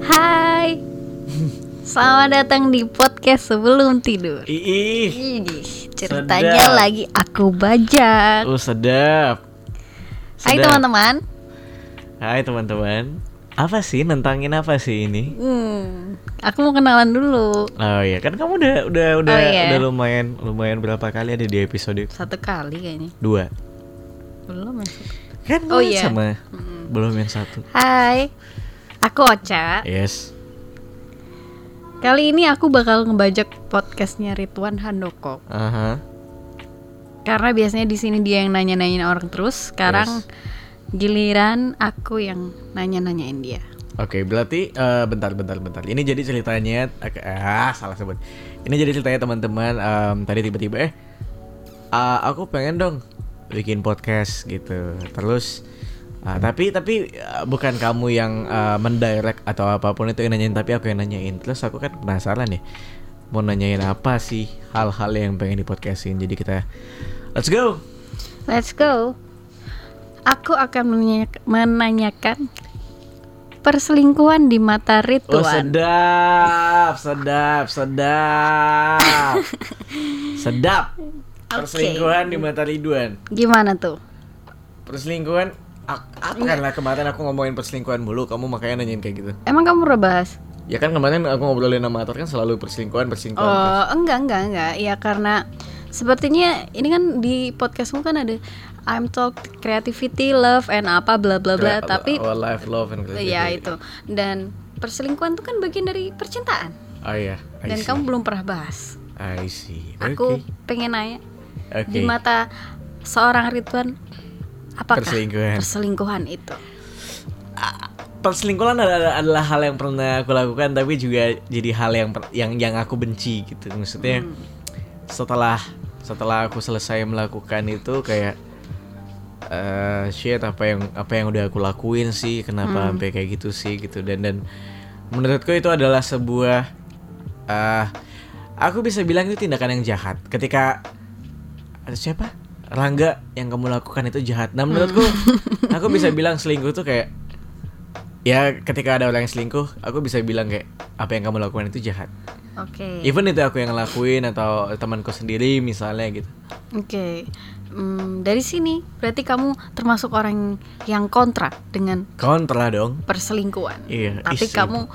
Hai. Selamat datang di podcast sebelum tidur. Ih, Ih, ceritanya Sedap. lagi aku bajak. oh sedap. Hai teman-teman. Hai teman-teman. Apa sih nentangin apa sih ini? Hmm, aku mau kenalan dulu. Oh iya, kan kamu udah udah udah Oh, iya. udah lumayan lumayan berapa kali ada di episode Satu kali kayaknya. dua. Belum ya? Kan Oh, iya. sama belum yang satu. Hai. Aku Ocha. Yes. Kali ini aku bakal ngebajak podcastnya Ridwan Handoko. Aha. Karena biasanya di sini dia yang nanya-nanyain orang terus. Sekarang Yes. giliran aku yang nanya-nanyain dia. Oke, berarti eh, bentar bentar bentar. Ini jadi ceritanya ah salah sebut. Ini jadi ceritanya teman-teman em, tadi tiba-tiba eh ah, aku pengen dong bikin podcast gitu. Terus ah, tapi tapi ah, bukan kamu yang ah, mendirect atau apa pun itu yang nanyain tapi aku yang nanyain. Terus aku kan penasaran ya. Mau nanyain apa sih hal-hal yang pengen di podcastin. Jadi kita let's go. Let's go. Aku akan menanya- menanyakan perselingkuhan di mata Oh Ridwan. sedap, sedap, sedap, Perselingkuhan di mata Ridwan. Gimana tuh? Perselingkuhan, apa kan lah kemarin aku ngomongin perselingkuhan mulu, kamu makanya nanyain kayak gitu. Emang kamu udah bahas? Ya kan kemarin aku ngobrolin sama Ator kan selalu perselingkuhan, perselingkuhan. Oh, enggak, enggak, enggak. Ya karena sepertinya ini kan di podcastmu kan ada I'm talk creativity, love and apa bla bla bla. Tapi our life, love and creativity. ya itu. Dan perselingkuhan itu kan bagian dari percintaan. Oh iya, I Dan see. kamu belum pernah bahas. I see. Aku pengen nanya Oke. di mata seorang Ridwan apakah Perselingkuhan. perselingkuhan itu? perselingkuhan adalah, adalah hal yang pernah aku lakukan tapi juga jadi hal yang yang yang aku benci gitu maksudnya setelah setelah aku selesai melakukan itu kayak eh shit apa yang apa yang udah aku lakuin sih kenapa sampai kayak gitu sih gitu dan dan menurutku itu adalah sebuah eh aku bisa bilang itu tindakan yang jahat ketika ada siapa Rangga yang kamu lakukan itu jahat nah menurutku aku bisa bilang selingkuh tuh kayak ya ketika ada orang yang selingkuh aku bisa bilang kayak apa yang kamu lakukan itu jahat Oke. even itu aku yang ngelakuin atau temanku sendiri misalnya gitu Oke. Hmm, dari sini berarti kamu termasuk orang yang kontra dengan kontra dong perselingkuhan. Iya, Tapi kamu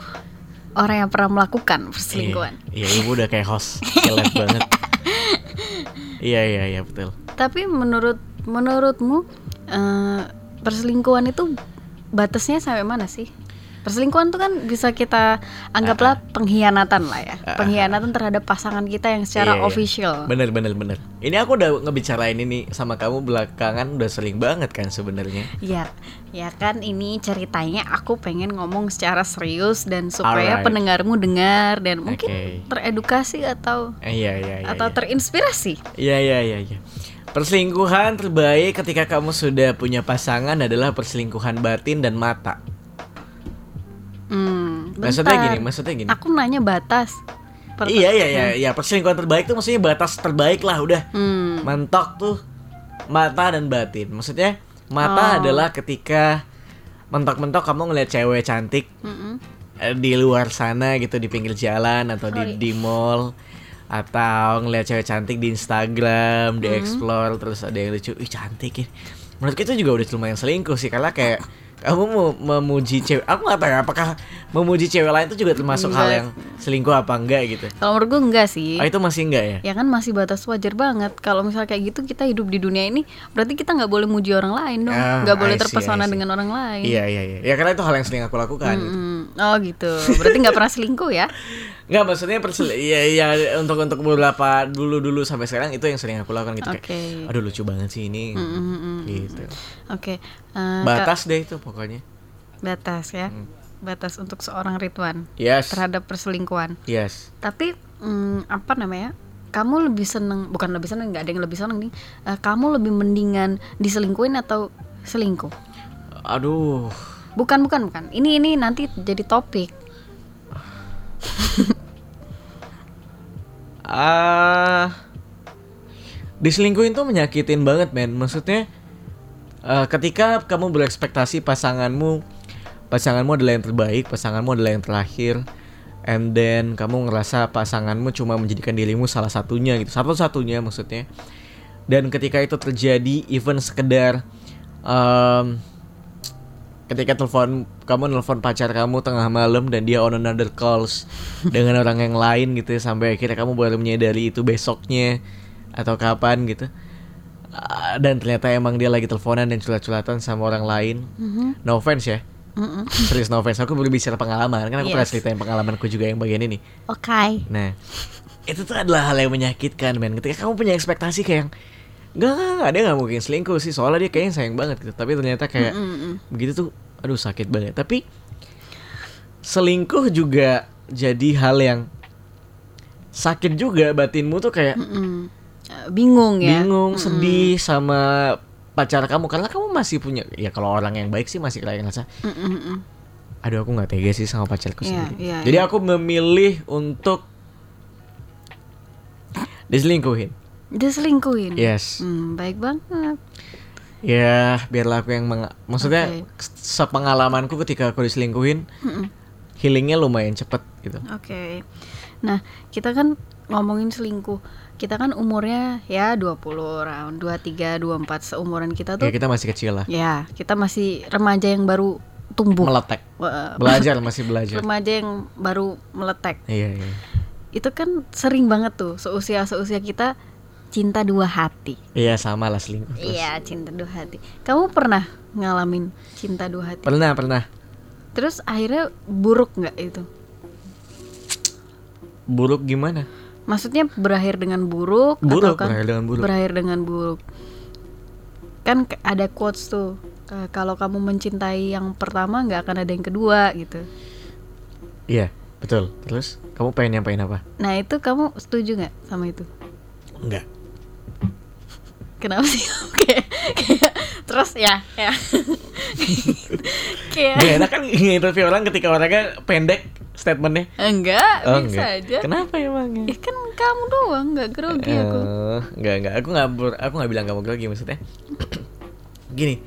orang yang pernah melakukan perselingkuhan. iya, iya ibu udah kayak host kelep banget iya iya iya betul Tapi menurut menurutmu eh, perselingkuhan itu batasnya sampai mana sih? Perselingkuhan itu kan bisa kita anggaplah pengkhianatan lah ya. Pengkhianatan terhadap pasangan kita yang secara Iya, iya. official. bener bener bener ini aku udah ngebicarain ini sama kamu belakangan udah sering banget kan sebenarnya Ya, ya kan ini ceritanya aku pengen ngomong secara serius dan supaya Alright. pendengarmu dengar dan mungkin teredukasi atau Eh, iya iya iya atau iya. terinspirasi. Iya iya iya iya. Perselingkuhan terbaik ketika kamu sudah punya pasangan adalah perselingkuhan batin dan mata. Hmm, Maksudnya gini, maksudnya gini. Aku nanya batas. Per- Iya iya iya iya, perselingkuhan terbaik tuh maksudnya batas terbaik lah udah. Hmm, Mentok tuh mata dan batin. Maksudnya mata Oh. adalah ketika mentok-mentok kamu ngeliat cewek cantik mm-mm. eh, di luar sana gitu di pinggir jalan atau di di mall atau ngeliat cewek cantik di Instagram, di explore terus ada yang lucu, ih cantik ya. Menurut itu juga udah lumayan selingkuh sih karena kayak kamu mau memuji cewek, aku nggak tahu ya apakah memuji cewek lain itu juga termasuk hal Enggak. yang selingkuh apa enggak gitu. Kalau menurut gue enggak sih. Oh itu masih enggak ya? Ya kan masih batas wajar banget. Kalau misalnya kayak gitu kita hidup di dunia ini, berarti kita nggak boleh muji orang lain dong. Ah, Nggak boleh see, terpesona dengan orang lain. Iya iya iya. Ya karena itu hal yang sering aku lakukan. gitu. Hmm, oh gitu. Berarti nggak pernah selingkuh ya? Enggak maksudnya persel ya ya untuk untuk beberapa dulu dulu sampai sekarang itu yang sering aku lakukan gitu Oke. kayak aduh lucu banget sih ini Mm, mm, mm. gitu. Oke. eh, Batas deh itu pokoknya. Batas ya. Hmm. Batas untuk seorang Ridwan Yes. terhadap perselingkuhan. Yes. Tapi mm, apa namanya? Kamu lebih seneng, bukan lebih seneng, nggak ada yang lebih seneng nih. Eh, kamu lebih mendingan diselingkuhin atau selingkuh? Aduh. Bukan, bukan, bukan. Ini ini nanti jadi topik. Ah. diselingkuhin tuh menyakitin banget men. Maksudnya Eh, ketika kamu berekspektasi pasanganmu pasanganmu adalah yang terbaik, pasanganmu adalah yang terakhir, and then kamu ngerasa pasanganmu cuma menjadikan dirimu salah satunya gitu, satu-satunya maksudnya. Dan ketika itu terjadi, even sekedar em, ketika telepon kamu nelfon pacar kamu tengah malam dan dia on another calls dengan orang yang lain gitu ya, sampai akhirnya kamu baru menyadari itu besoknya atau kapan gitu. Ah, dan ternyata emang dia lagi teleponan dan culat-culatan sama orang lain. No offense ya. Serius no offense. Aku berbicara pengalaman. Kan aku pernah Yes. ceritain pengalamanku juga yang bagian ini. Oke. Nah, itu tuh adalah hal yang menyakitkan, men. Ketika kamu punya ekspektasi kayak yang Enggak, enggak, enggak, dia gak mungkin selingkuh sih Soalnya dia kayaknya sayang banget gitu Tapi ternyata kayak Begitu tuh, aduh sakit banget Tapi Selingkuh juga jadi hal yang Sakit juga batinmu tuh kayak Mm. Eh, Bingung ya. bingung, sedih sama pacar kamu karena kamu masih punya ya kalau orang yang baik sih masih kayak ngerasa Mm-mm-mm. aduh aku nggak tega sih sama pacarku Iya, sendiri. iya, Jadi aku memilih untuk diselingkuhin. Diselingkuhin. Yes. Hmm, baik banget. Ya, biarlah aku yang meng maksudnya Oke. sepengalamanku ketika aku diselingkuhin healingnya lumayan cepet gitu. Oke. Nah, kita kan ngomongin selingkuh. Kita kan umurnya ya 20 round, 23, 24 seumuran kita Ya tuh. kita masih kecil lah. Ya, kita masih remaja yang baru tumbuh. Meletek. Belajar masih belajar. remaja yang baru meletek. Iya, iya. Itu kan sering banget tuh seusia-seusia kita cinta dua hati. Iya, sama lah selingkuh. terus. Iya, cinta dua hati. Kamu pernah ngalamin cinta dua hati? Pernah, pernah. Terus akhirnya buruk nggak itu? Buruk gimana? Maksudnya berakhir dengan buruk, Buruk, atau kan berakhir dengan buruk. berakhir dengan buruk. Kan ada quotes tuh, kalau kamu mencintai yang pertama nggak akan ada yang kedua gitu. Iya, betul. Terus kamu pengen nyampein apa? Nah itu kamu setuju nggak sama itu? Enggak. Kenapa sih? kayak, kayak terus ya, ya. kayak Gak enak kan nginterview orang ketika orangnya pendek statementnya. enggak, Oh, bisa enggak. aja. Kenapa emangnya? Ya kan kamu doang, nggak grogi aku. Eh, enggak enggak aku nggak ber- aku nggak bilang kamu grogi maksudnya gini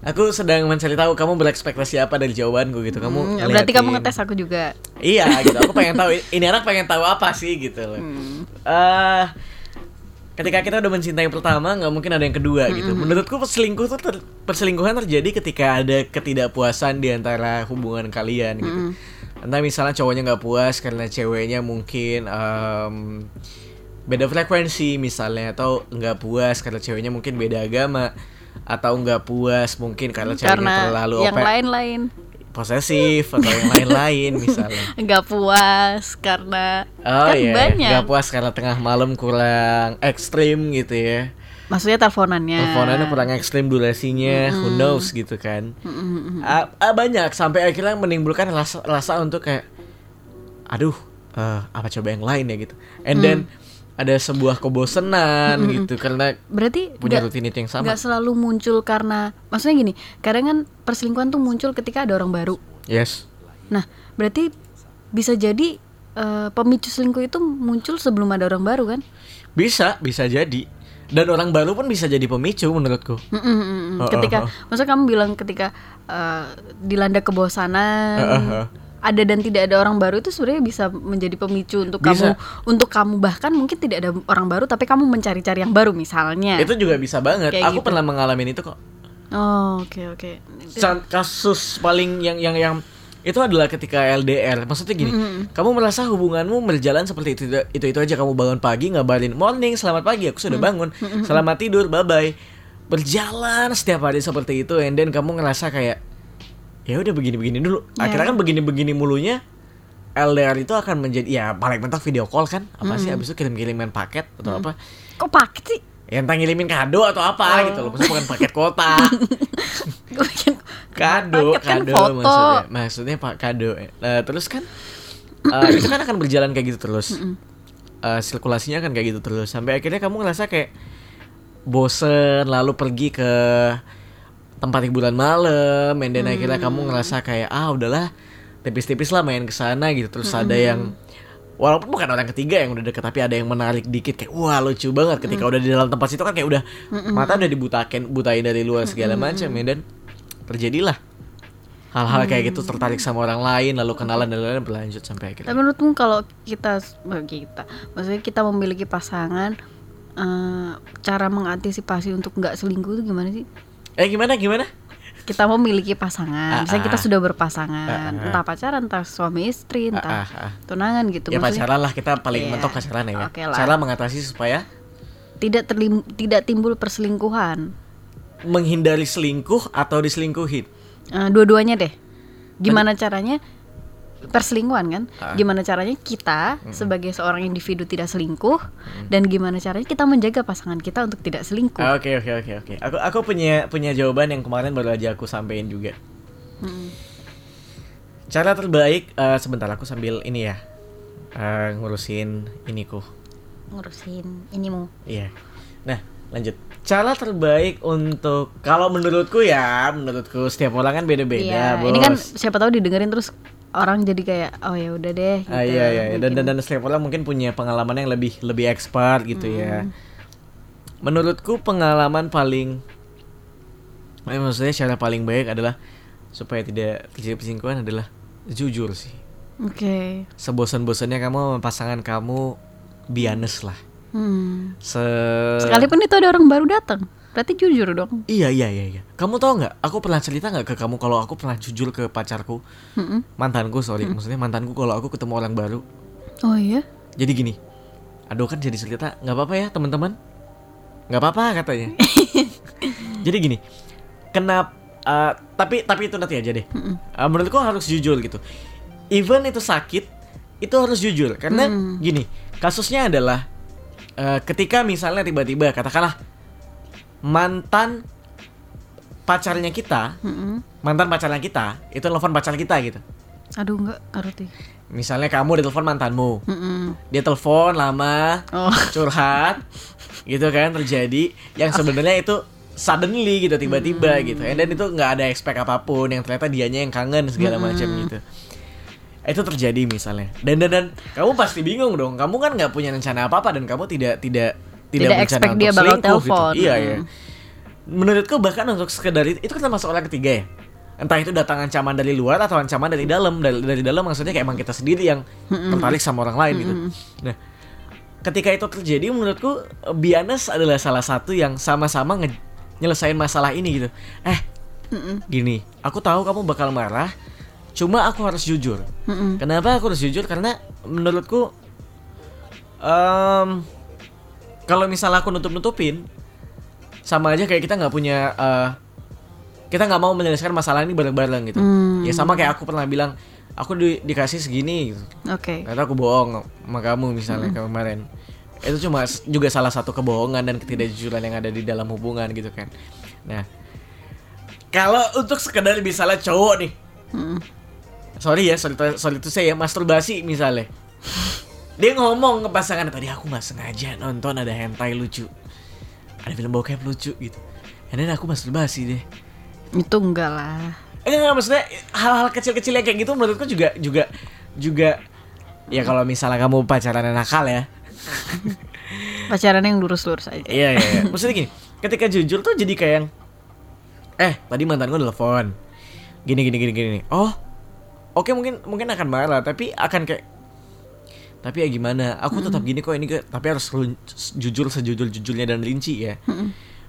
aku sedang mencari tahu kamu berekspektasi apa dari jawabanku gitu kamu Hmm, berarti kamu ngetes aku juga. iya gitu aku pengen tahu ini anak pengen tahu apa sih gitu loh Hmm. Eh, ketika kita udah mencintai pertama nggak mungkin ada yang kedua gitu. Menurutku perselingkuh tuh ter- perselingkuhan terjadi ketika ada ketidakpuasan di antara hubungan kalian gitu. Entah misalnya cowoknya nggak puas karena ceweknya mungkin em, beda frekuensi misalnya atau nggak puas karena ceweknya mungkin beda agama atau nggak puas mungkin karena ceweknya Karena terlalu yang lain-lain posesif atau yang lain-lain misalnya nggak puas karena Oh kan iya, banyak. nggak puas karena tengah malam kurang ekstrim gitu ya. Maksudnya teleponannya. Teleponannya kurang ekstrim durasinya, who knows gitu kan. Ah, ah, banyak sampai akhirnya menimbulkan rasa, rasa untuk kayak, aduh, eh, apa coba yang lain ya gitu. And then ada sebuah kebosenan gitu karena Berarti punya nggak- rutinitas yang sama. nggak selalu muncul karena maksudnya gini, kadang kan perselingkuhan tuh muncul ketika ada orang baru. Yes, Nah, berarti bisa jadi eh, pemicu selingkuh itu muncul sebelum ada orang baru kan? bisa, bisa jadi. Dan orang baru pun bisa jadi pemicu menurutku. Mm, mm, mm, ketika, oh, oh. maksudnya kamu bilang ketika eh, dilanda kebosanan, Oh, oh, oh. Ada dan tidak ada orang baru itu sebenarnya bisa menjadi pemicu untuk Bisa. kamu, untuk kamu bahkan mungkin tidak ada orang baru, tapi kamu mencari-cari yang baru misalnya. Itu juga bisa banget. Kayak Aku gitu. pernah mengalami itu kok. Oh, oke oke. Sa- kasus paling yang yang yang itu adalah ketika LDR. Maksudnya gini, kamu merasa hubunganmu berjalan seperti itu itu itu aja. Kamu bangun pagi ngabarin morning, selamat pagi, aku sudah bangun, selamat tidur, bye bye. Berjalan setiap hari seperti itu, and then kamu ngerasa kayak ya udah begini-begini dulu. Ya. Akhirnya kan begini-begini mulunya. LDR itu akan menjadi ya paling mentok video call kan. Apa sih abis itu kirim-kiriman paket atau apa? Kok paket sih? ya entah ngirimin kado atau apa gitu loh. Maksudnya bukan paket kota kado paket kan kado foto. maksudnya. Maksudnya pak kado. Nah, terus kan eh, itu kan akan berjalan kayak gitu terus. Eh, sirkulasinya akan kayak gitu terus. Sampai akhirnya kamu ngerasa kayak bosen lalu pergi ke tempat hiburan malam and then akhirnya kamu ngerasa kayak ah udahlah tipis-tipis lah main ke sana gitu. Terus ada yang walaupun bukan orang ketiga yang udah deket tapi ada yang menarik dikit kayak wah lucu banget ketika udah di dalam tempat situ kan kayak udah mata udah dibutakin butain dari luar segala macam ya dan terjadilah hal-hal kayak gitu tertarik sama orang lain lalu kenalan dan lain-lain berlanjut sampai Tapi akhirnya menurutmu kalau kita bagi kita, maksudnya kita memiliki pasangan, eh, cara mengantisipasi untuk nggak selingkuh itu gimana sih? Eh gimana gimana Kita memiliki pasangan, misalnya kita Ah, ah. sudah berpasangan, Ah, ah. entah pacaran, entah suami istri, entah Ah, ah, ah. tunangan gitu. ya Maksudnya pacaran lah kita paling Iya. mentok pacaran ya Oke lah. cara mengatasi supaya tidak terlim- tidak timbul perselingkuhan. menghindari selingkuh atau diselingkuhin Eh, dua-duanya deh. Gimana caranya perselingkuhan kan? Ah. Gimana caranya kita sebagai seorang individu tidak selingkuh dan gimana caranya kita menjaga pasangan kita untuk tidak selingkuh? Ah, Oke oke oke oke. Aku aku punya punya jawaban yang kemarin baru aja aku sampein juga. Mm. Cara terbaik eh, sebentar aku sambil ini ya eh, ngurusin iniku. Ngurusin inimu. Iya. Nah lanjut. Cara terbaik untuk kalau menurutku ya menurutku setiap orang kan beda-beda. Iya, ini kan bos. siapa tahu didengerin terus orang jadi kayak oh ya udah deh gitu. Ah, iya iya dan, dan dan setiap orang mungkin punya pengalaman yang lebih lebih expert gitu ya. Menurutku pengalaman paling eh, maksudnya cara paling baik adalah supaya tidak terjadi perselingkuhan adalah jujur sih. Oke. Sebosan-bosannya kamu sama pasangan kamu be honest lah. Hmm. Se Sekalipun itu ada orang baru datang, berarti jujur dong. Iya iya iya iya. Kamu tahu nggak? Aku pernah cerita nggak ke kamu kalau aku pernah jujur ke pacarku, Mm-mm. mantanku sorry, maksudnya mantanku kalau aku ketemu orang baru. Oh iya. Jadi gini, aduh kan jadi cerita nggak apa-apa ya teman-teman, nggak apa-apa katanya. jadi gini, kenapa? tapi tapi itu nanti aja deh. Eh, menurutku harus jujur gitu. Even itu sakit, itu harus jujur karena gini, kasusnya adalah eh, ketika misalnya tiba-tiba katakanlah mantan pacarnya kita, Mm-mm. mantan pacarnya kita itu telepon pacar kita gitu. Aduh nggak ngerti. Misalnya kamu ditelepon mantanmu, Mm-mm. dia telepon lama, Oh. curhat, gitu kan terjadi yang sebenarnya itu suddenly gitu tiba-tiba gitu, dan itu nggak ada expect apa pun, yang ternyata dianya yang kangen segala macam gitu. Itu terjadi misalnya, dan dan dan kamu pasti bingung dong, kamu kan nggak punya rencana apa apa dan kamu tidak tidak Tidak berencana expect untuk dia bakal selingkuh telepon. Gitu. Iya Mm. ya. Menurutku bahkan untuk sekedar itu, itu kan termasuk orang ketiga ya. Entah itu datang ancaman dari luar atau ancaman dari dalam. Dari, dari dalam maksudnya kayak emang kita sendiri yang tertarik sama orang lain gitu. Nah, ketika itu terjadi menurutku Bianes adalah salah satu yang sama-sama nyelesain masalah ini gitu. Eh, Mm-mm. gini, aku tahu kamu bakal marah, cuma aku harus jujur. Kenapa aku harus jujur? Karena menurutku em, kalau misalnya aku nutup-nutupin sama aja kayak kita nggak punya eh, kita nggak mau menyelesaikan masalah ini bareng-bareng gitu. Hmm. Ya sama kayak aku pernah bilang aku di- dikasih segini gitu. Oke. Ternyata aku bohong sama kamu misalnya kemarin. Itu cuma juga salah satu kebohongan dan ketidakjujuran yang ada di dalam hubungan gitu kan. Nah, kalau untuk sekedar misalnya cowok nih, Mm-mm. sorry ya, sorry, to- sorry itu saya masturbasi misalnya. Dia ngomong ke pasangan tadi aku nggak sengaja nonton ada hentai lucu, ada film bokep lucu gitu. And then aku masturbasi deh. Itu enggak lah. Eh, enggak, maksudnya hal-hal kecil-kecil yang kayak gitu menurutku juga juga juga ya kalau misalnya kamu pacaran nakal ya. Pacaran yang lurus-lurus aja. Iya iya. iya. Maksudnya gini, ketika jujur tuh jadi kayak yang eh tadi mantan gue telepon. Gini gini gini gini. Oh. Oke mungkin mungkin akan marah tapi akan kayak tapi ya gimana? Aku tetap gini kok ini ke tapi harus jujur sejujur-jujurnya dan rinci ya.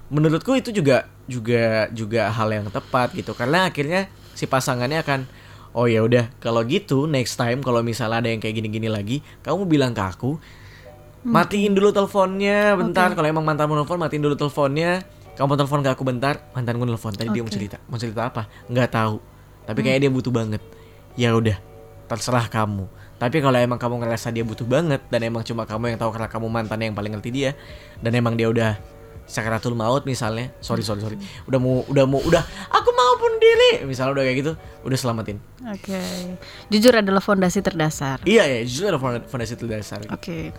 Menurutku itu juga juga juga hal yang tepat gitu. Karena akhirnya si pasangannya akan oh ya udah kalau gitu next time kalau misalnya ada yang kayak gini-gini lagi kamu bilang ke aku matiin dulu teleponnya bentar. Kalau emang mantanmu nelfon matiin dulu teleponnya. Kamu telepon ke aku bentar mantanku nelfon. Tadi dia mau cerita mau cerita apa? Nggak tahu. Tapi kayaknya dia butuh banget. Ya udah terserah kamu tapi kalau emang kamu ngerasa dia butuh banget dan emang cuma kamu yang tahu karena kamu mantan yang paling ngerti dia dan emang dia udah sakaratul maut misalnya sorry sorry sorry udah mau udah mau udah aku mau bunuh diri misalnya udah kayak gitu udah selamatin Oke. Jujur adalah fondasi terdasar. iya ya justru ada fond- fondasi terdasar Oke.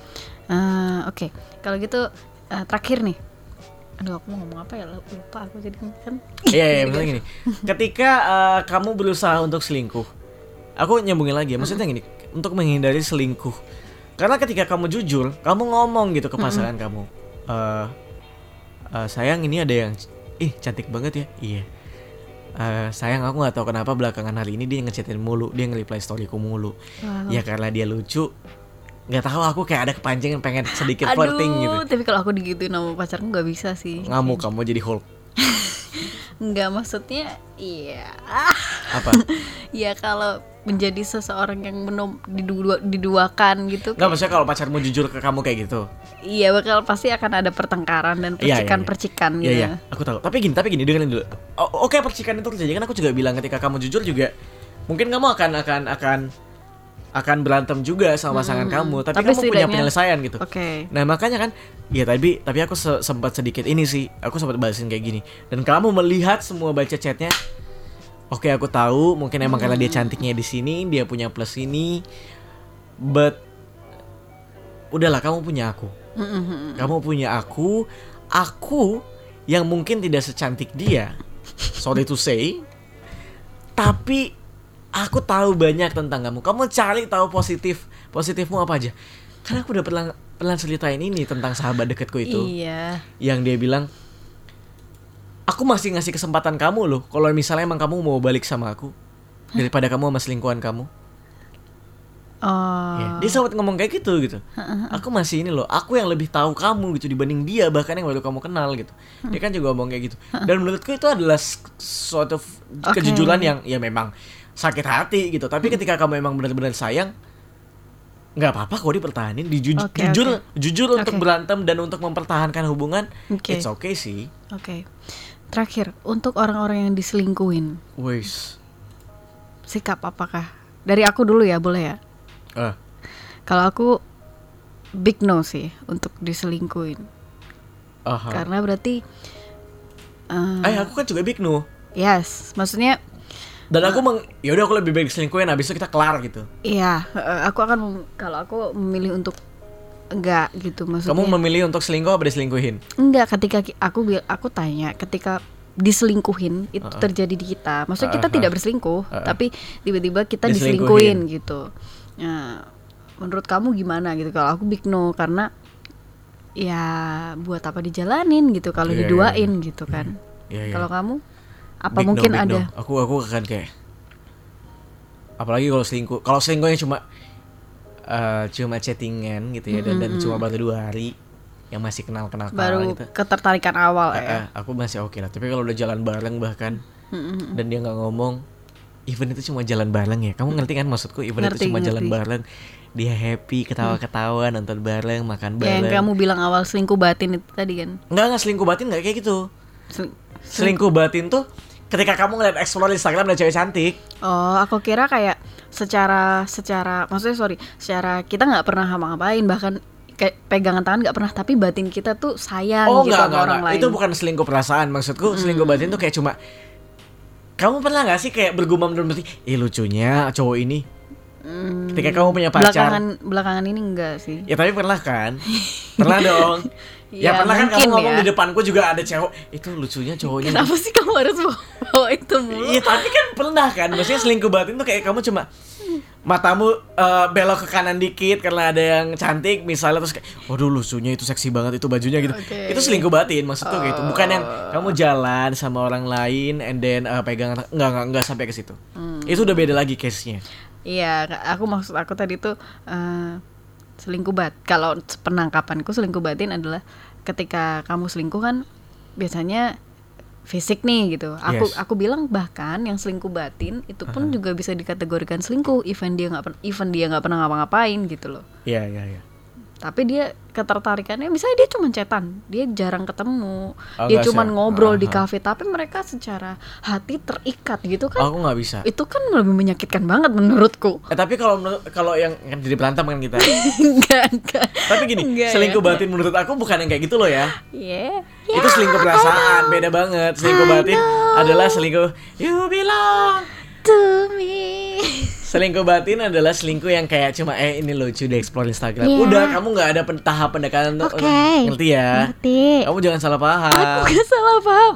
Eh, Oke. Kalau gitu eh, terakhir nih. Aduh aku mau ngomong apa ya lupa aku jadi kan. Iya, iya, misalnya gini. Ketika eh, kamu berusaha untuk selingkuh, aku nyambungin lagi ya. Maksudnya gini, untuk menghindari selingkuh, Karena ketika kamu jujur, kamu ngomong gitu ke pasangan kamu, eh eh, sayang ini ada yang, ih cantik banget ya, iya. Eh, sayang aku nggak tahu kenapa belakangan hari ini dia ngechatin mulu, dia nge-reply storyku mulu. Wow. Ya karena dia lucu, nggak tahu aku kayak ada kepancingan pengen sedikit Aduh, flirting gitu. tapi kalau aku digituin sama pacarku nggak bisa sih. Ngamuk kamu jadi Hulk. Nggak maksudnya, iya. Ah, Apa? ya kalau menjadi seseorang yang menom didua, diduakan gitu. Nggak maksudnya kalau pacarmu jujur ke kamu kayak gitu. Iya bakal pasti akan ada pertengkaran dan Iya, iya, iya. percikan-percikan Iya gitu. iya, aku tahu. Tapi gini, tapi gini dengerin dulu. O- Oke percikan itu terjadi kan aku juga bilang ketika kamu jujur juga mungkin kamu akan akan akan akan berantem juga sama pasangan kamu, tapi, Tapi kamu punya penyelesaian gitu. Oke. Nah makanya kan, ya tapi tapi aku se- sempat sedikit ini sih, aku sempat balasin kayak gini. Dan kamu melihat semua baca chatnya, oke aku tahu, mungkin emang karena dia cantiknya di sini, dia punya plus ini, but udahlah kamu punya aku, Mm-mm. kamu punya aku, aku yang mungkin tidak secantik dia, sorry to say, tapi aku tahu banyak tentang kamu. Kamu cari tahu positif, positifmu apa aja. Karena aku udah pernah pernah ceritain ini tentang sahabat deketku itu, Iya. yang dia bilang, aku masih ngasih kesempatan kamu loh. Kalau misalnya emang kamu mau balik sama aku, daripada kamu sama selingkuhan kamu. Oh. Ya, dia sempat ngomong kayak gitu gitu. Aku masih ini loh, aku yang lebih tahu kamu gitu dibanding dia bahkan yang baru kamu kenal gitu. Dia kan juga ngomong kayak gitu. Dan menurutku itu adalah suatu Oke. kejujuran yang ya memang sakit hati gitu. Tapi ketika kamu emang benar-benar sayang, nggak apa-apa kok dipertahanin, Diju- Oke, jujur oke. jujur untuk Oke. berantem dan untuk mempertahankan hubungan, Oke. it's okay sih. Oke. Terakhir, untuk orang-orang yang diselingkuhin, Wis. sikap apakah? Dari aku dulu ya, boleh ya? Ah, Kalau aku big no sih untuk diselingkuhin. aha. Karena berarti eh, Eh, aku kan juga big no. yes, maksudnya Dan aku meng, ya udah aku lebih baik selingkuhin habis itu kita kelar gitu. iya, eh, aku akan kalau aku memilih untuk enggak gitu maksudnya. Kamu memilih untuk selingkuh apa diselingkuhin? Enggak, ketika aku aku tanya ketika diselingkuhin itu terjadi di kita. Maksudnya kita Uh-uh. tidak berselingkuh, tapi tiba-tiba kita Diselingkuhin. diselingkuhin gitu. Nah, menurut kamu gimana gitu? Kalau aku big no karena ya buat apa dijalanin gitu kalau Iya, iya, diduain gitu kan. Iya, iya. Kalau kamu apa Big no, mungkin big ada? no. Aku aku akan kayak apalagi kalau selingkuh. Kalau selingkuhnya cuma eh, cuma chattingan gitu ya dan, dan cuma baru dua hari yang masih kenal kenal Baru gitu. ketertarikan awal ya. aku masih oke lah. Tapi kalau udah jalan bareng bahkan Mm-mm. dan dia nggak ngomong, even itu cuma jalan bareng ya. Kamu ngerti kan maksudku? Even Ngerti, itu cuma jalan ngerti. bareng, dia happy, ketawa-ketawa, nonton bareng, makan Ya, yang bareng. kamu bilang awal selingkuh batin itu tadi kan. Nggak nggak selingkuh batin nggak kayak gitu. Seling- Selingkuh batin tuh ketika kamu ngeliat explore Instagram ada cewek cantik. Oh, aku kira kayak secara secara maksudnya sorry, secara kita nggak pernah ngapa-ngapain bahkan kayak pegangan tangan nggak pernah tapi batin kita tuh sayang Oh gitu enggak, sama enggak, orang enggak. lain. Itu bukan selingkuh perasaan Maksudku selingkuh batin tuh kayak cuma Kamu pernah gak sih kayak bergumam dalam hati Ih lucunya cowok ini Hmm, Ketika kamu punya pacar belakangan belakangan ini enggak sih. Ya tapi pernah kan Pernah dong Ya, Ya, pernah kan kamu ngomong ya. di depanku juga ada cewek. Itu lucunya cowoknya. Kenapa sih kamu harus bawa, itu mulu? Iya tapi kan pernah kan. Maksudnya selingkuh batin tuh kayak kamu cuma Matamu eh, belok ke kanan dikit Karena ada yang cantik Misalnya terus kayak Waduh lucunya itu seksi banget itu bajunya gitu. Oke. Itu selingkuh batin maksudku kayak gitu. Bukan yang kamu jalan sama orang lain And then eh, pegangan Enggak, enggak, enggak sampai ke situ. Itu udah beda lagi case-nya. Iya, aku maksud aku tadi tuh eh, selingkuh bat. Kalau penangkapanku selingkuh batin adalah ketika kamu selingkuh kan biasanya fisik nih gitu. Aku Yes. aku bilang bahkan yang selingkuh batin itu pun juga bisa dikategorikan selingkuh even dia nggak even dia nggak pernah ngapa-ngapain gitu loh. Iya, iya, iya Tapi dia ketertarikannya misalnya dia cuma cetan, dia jarang ketemu, Oh, dia cuma ngobrol di Aha. kafe, tapi mereka secara hati terikat gitu kan. Aku nggak bisa Itu kan lebih menyakitkan banget menurutku. Eh, tapi kalau kalau yang jadi berantem kan kita. enggak, enggak. tapi gini, Enggak, selingkuh ya. batin menurut aku bukan yang kayak gitu loh ya. Iya. Itu selingkuh perasaan, beda banget. Selingkuh batin adalah selingkuh you belong. To me. Selingkuh batin adalah selingkuh yang kayak cuma eh ini lucu di explore Instagram. Iya. Udah, kamu nggak ada pen- tahap pendekatan untuk Oke. ngerti ya. Ngerti. Kamu jangan salah paham. Aku gak salah paham.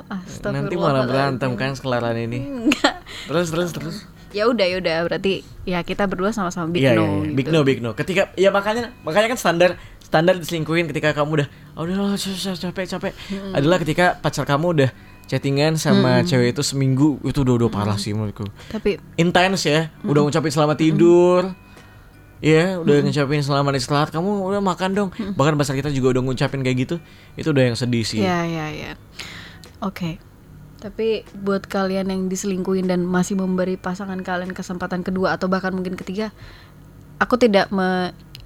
Nanti malah berantem kan sekelaran ini. Enggak. Terus terus terus. ya udah ya udah berarti ya kita berdua sama-sama big Iya, no iya, iya. gitu. Big no, big no. Ketika ya makanya makanya kan standar standar diselingkuhin ketika kamu udah oh, udah capek capek adalah ketika pacar kamu udah chattingan sama cewek itu seminggu itu udah udah parah sih menurutku. tapi Intens ya, udah ngucapin selamat tidur. Ya, udah ngucapin selamat istirahat, kamu udah makan dong. Bahkan pacar kita juga udah ngucapin kayak gitu. Itu udah yang sedih sih. ya ya ya oke tapi buat kalian yang diselingkuhin dan masih memberi pasangan kalian kesempatan kedua atau bahkan mungkin ketiga aku tidak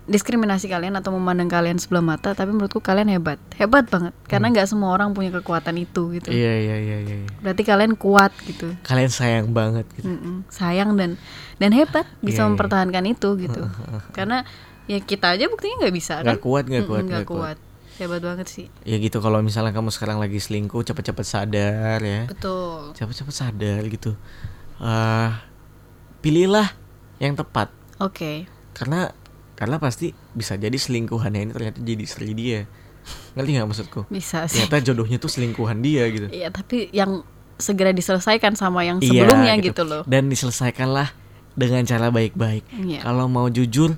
mendiskriminasi kalian atau memandang kalian sebelah mata tapi menurutku kalian hebat. Hebat banget karena nggak semua orang punya kekuatan itu gitu. Iya, iya, iya, iya. iya. berarti kalian kuat gitu. Kalian sayang banget gitu. Sayang dan dan hebat bisa Iya, iya. mempertahankan itu gitu. Karena ya kita aja buktinya nggak bisa kan? Nggak kuat, nggak kuat, nggak kuat. kuat. Hebat banget sih. Ya gitu kalau misalnya kamu sekarang lagi selingkuh, cepet-cepet sadar ya. betul. Cepet-cepet sadar gitu. Eh pilihlah yang tepat. Oke. Karena karena pasti bisa jadi selingkuhannya ini ternyata jadi istri dia ngerti nggak maksudku bisa sih ternyata jodohnya tuh selingkuhan dia gitu Iya tapi yang segera diselesaikan sama yang Iya, sebelumnya gitu. loh. dan diselesaikanlah dengan cara baik-baik Iya. kalau mau jujur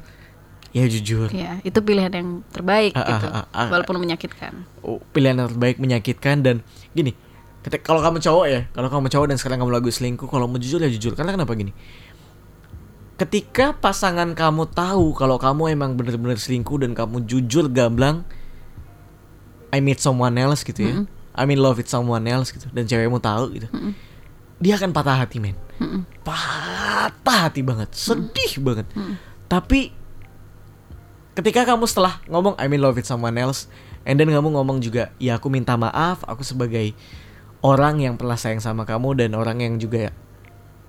ya jujur Iya, itu pilihan yang terbaik Ah, ah, gitu. ah, ah. Walaupun menyakitkan. Oh, pilihan yang terbaik menyakitkan dan gini kalau kamu cowok ya kalau kamu cowok dan sekarang kamu lagi selingkuh kalau mau jujur ya jujur karena kenapa gini ketika pasangan kamu tahu kalau kamu emang bener-bener selingkuh dan kamu jujur gamblang I meet someone else gitu ya. I mean love with someone else gitu dan cewekmu tahu gitu. Dia akan patah hati men. Mm-mm. patah hati banget sedih banget. Tapi ketika kamu setelah ngomong I mean love with someone else and then kamu ngomong juga ya aku minta maaf aku sebagai orang yang pernah sayang sama kamu dan orang yang juga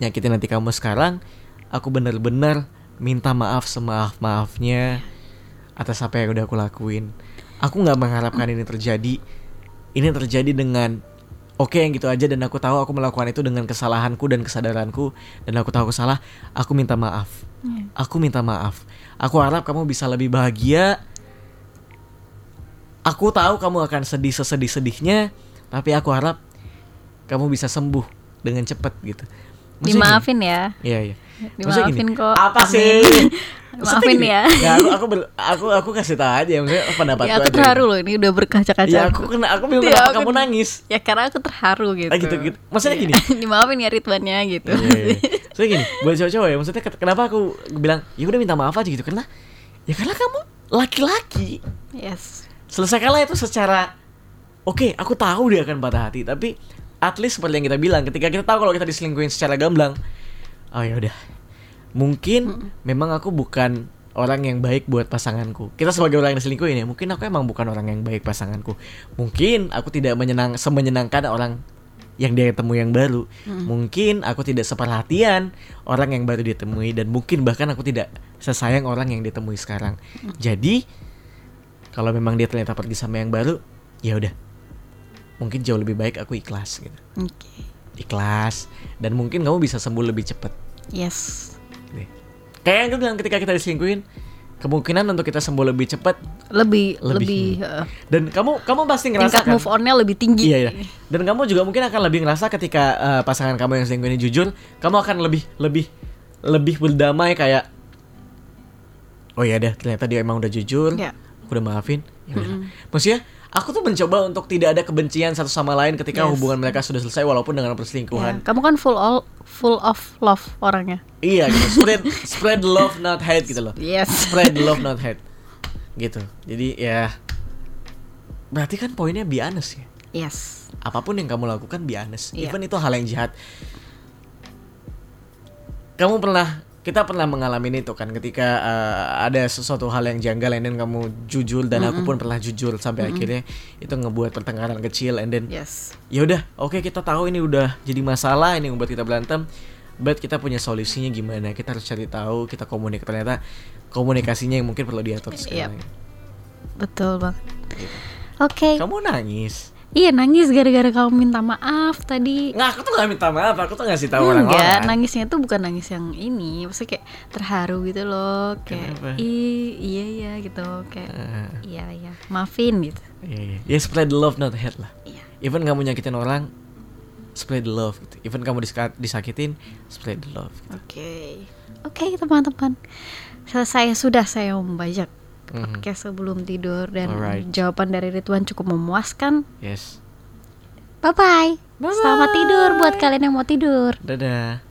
nyakitin hati kamu sekarang aku bener-bener minta maaf semaaf maafnya atas apa yang udah aku lakuin. Aku nggak mengharapkan ini terjadi. Ini terjadi dengan oke yang gitu aja dan aku tahu aku melakukan itu dengan kesalahanku dan kesadaranku dan aku tahu aku salah aku minta maaf. Iya. aku minta maaf. Aku harap kamu bisa lebih bahagia. Aku tahu kamu akan sedih sesedih sedihnya tapi aku harap kamu bisa sembuh dengan cepat gitu Maksudnya Dimaafin ya. iya iya Dimaafin gini, kok. apa sih Maafin gini, ya. nggak, aku aku ber- aku aku kasih tahu aja maksudnya pendapatku Ya aku aja terharu loh ini udah berkaca-kaca. ya aku kena aku bingung Iya, kenapa aku- kamu nangis Ya karena aku terharu gitu. Ah, gitu, gitu. Maksudnya Iya. gini. Dimaafin ya Ridwannya gitu. Iya, iya. Soalnya gini, buat cowok-cowok ya, maksudnya kenapa aku bilang ya udah minta maaf aja gitu karena ya karena kamu laki-laki. yes. Selesaikanlah itu secara oke, aku tahu dia akan patah hati, tapi at least seperti yang kita bilang, ketika kita tahu kalau kita diselingkuhin secara gamblang, oh ya udah. Mungkin memang aku bukan orang yang baik buat pasanganku. Kita sebagai orang yang diselingkuhin ya, mungkin aku emang bukan orang yang baik pasanganku. Mungkin aku tidak menyenang semenyenangkan orang yang dia temui yang baru. Mungkin aku tidak seperhatian orang yang baru ditemui dan mungkin bahkan aku tidak sesayang orang yang ditemui sekarang. Jadi kalau memang dia ternyata pergi sama yang baru, ya udah. Mungkin jauh lebih baik aku ikhlas gitu. Oke. Ikhlas dan mungkin kamu bisa sembuh lebih cepat. Yes. Kayak yang gue bilang ketika kita diselingkuhin, kemungkinan untuk kita sembuh lebih cepat Lebih Lebih. lebih, uh, dan kamu kamu pasti tingkat ngerasakan move on-nya lebih tinggi. Iya, iya. Dan kamu juga mungkin akan lebih ngerasa ketika eh, pasangan kamu yang selingkuh ini jujur, kamu akan lebih lebih lebih berdamai kayak Oh ya deh, ternyata dia emang udah jujur. Iya. Aku udah maafin. Ya udah. Maksudnya, aku tuh mencoba untuk tidak ada kebencian satu sama lain ketika Yes. hubungan mereka sudah selesai walaupun dengan perselingkuhan. Kamu kan full all full of love orangnya. Iya gitu. Spread spread love not hate gitu loh. Yes. Spread love not hate. Gitu. Jadi ya berarti kan poinnya be honest ya. Yes. apa pun yang kamu lakukan be honest. Iya. Even itu hal yang jahat. Kamu pernah kita pernah mengalami itu kan ketika uh, ada sesuatu hal yang janggal and then kamu jujur dan aku pun pernah jujur sampai akhirnya itu ngebuat pertengkaran kecil and then Yes. ya udah oke kita tahu ini udah jadi masalah ini membuat kita berantem but kita punya solusinya gimana? Kita harus cari tahu kita komunik ternyata komunikasinya yang mungkin perlu diatur sekarang. Betul banget. Oke. kamu nangis Iya nangis gara-gara kamu minta maaf tadi. nggak aku tuh nggak minta maaf aku tuh ngasih tahu Enggak, orang-orang nangisnya tuh bukan nangis yang ini, maksudnya kayak terharu gitu loh, kayak Kenapa? iya iya gitu, kayak Ah. iya iya, maafin gitu. Iya, iya. Ya spread love not hate lah. Iya. Even kamu nyakitin orang, spread the love gitu. Even kamu disakitin, spread the love. Gitu. Oke. Oke, teman-teman. Selesai sudah saya membajak Podcast sebelum tidur dan Alright. jawaban dari Ridwan cukup memuaskan. Yes. Bye-bye. Bye-bye. Selamat tidur buat kalian yang mau tidur. Dadah.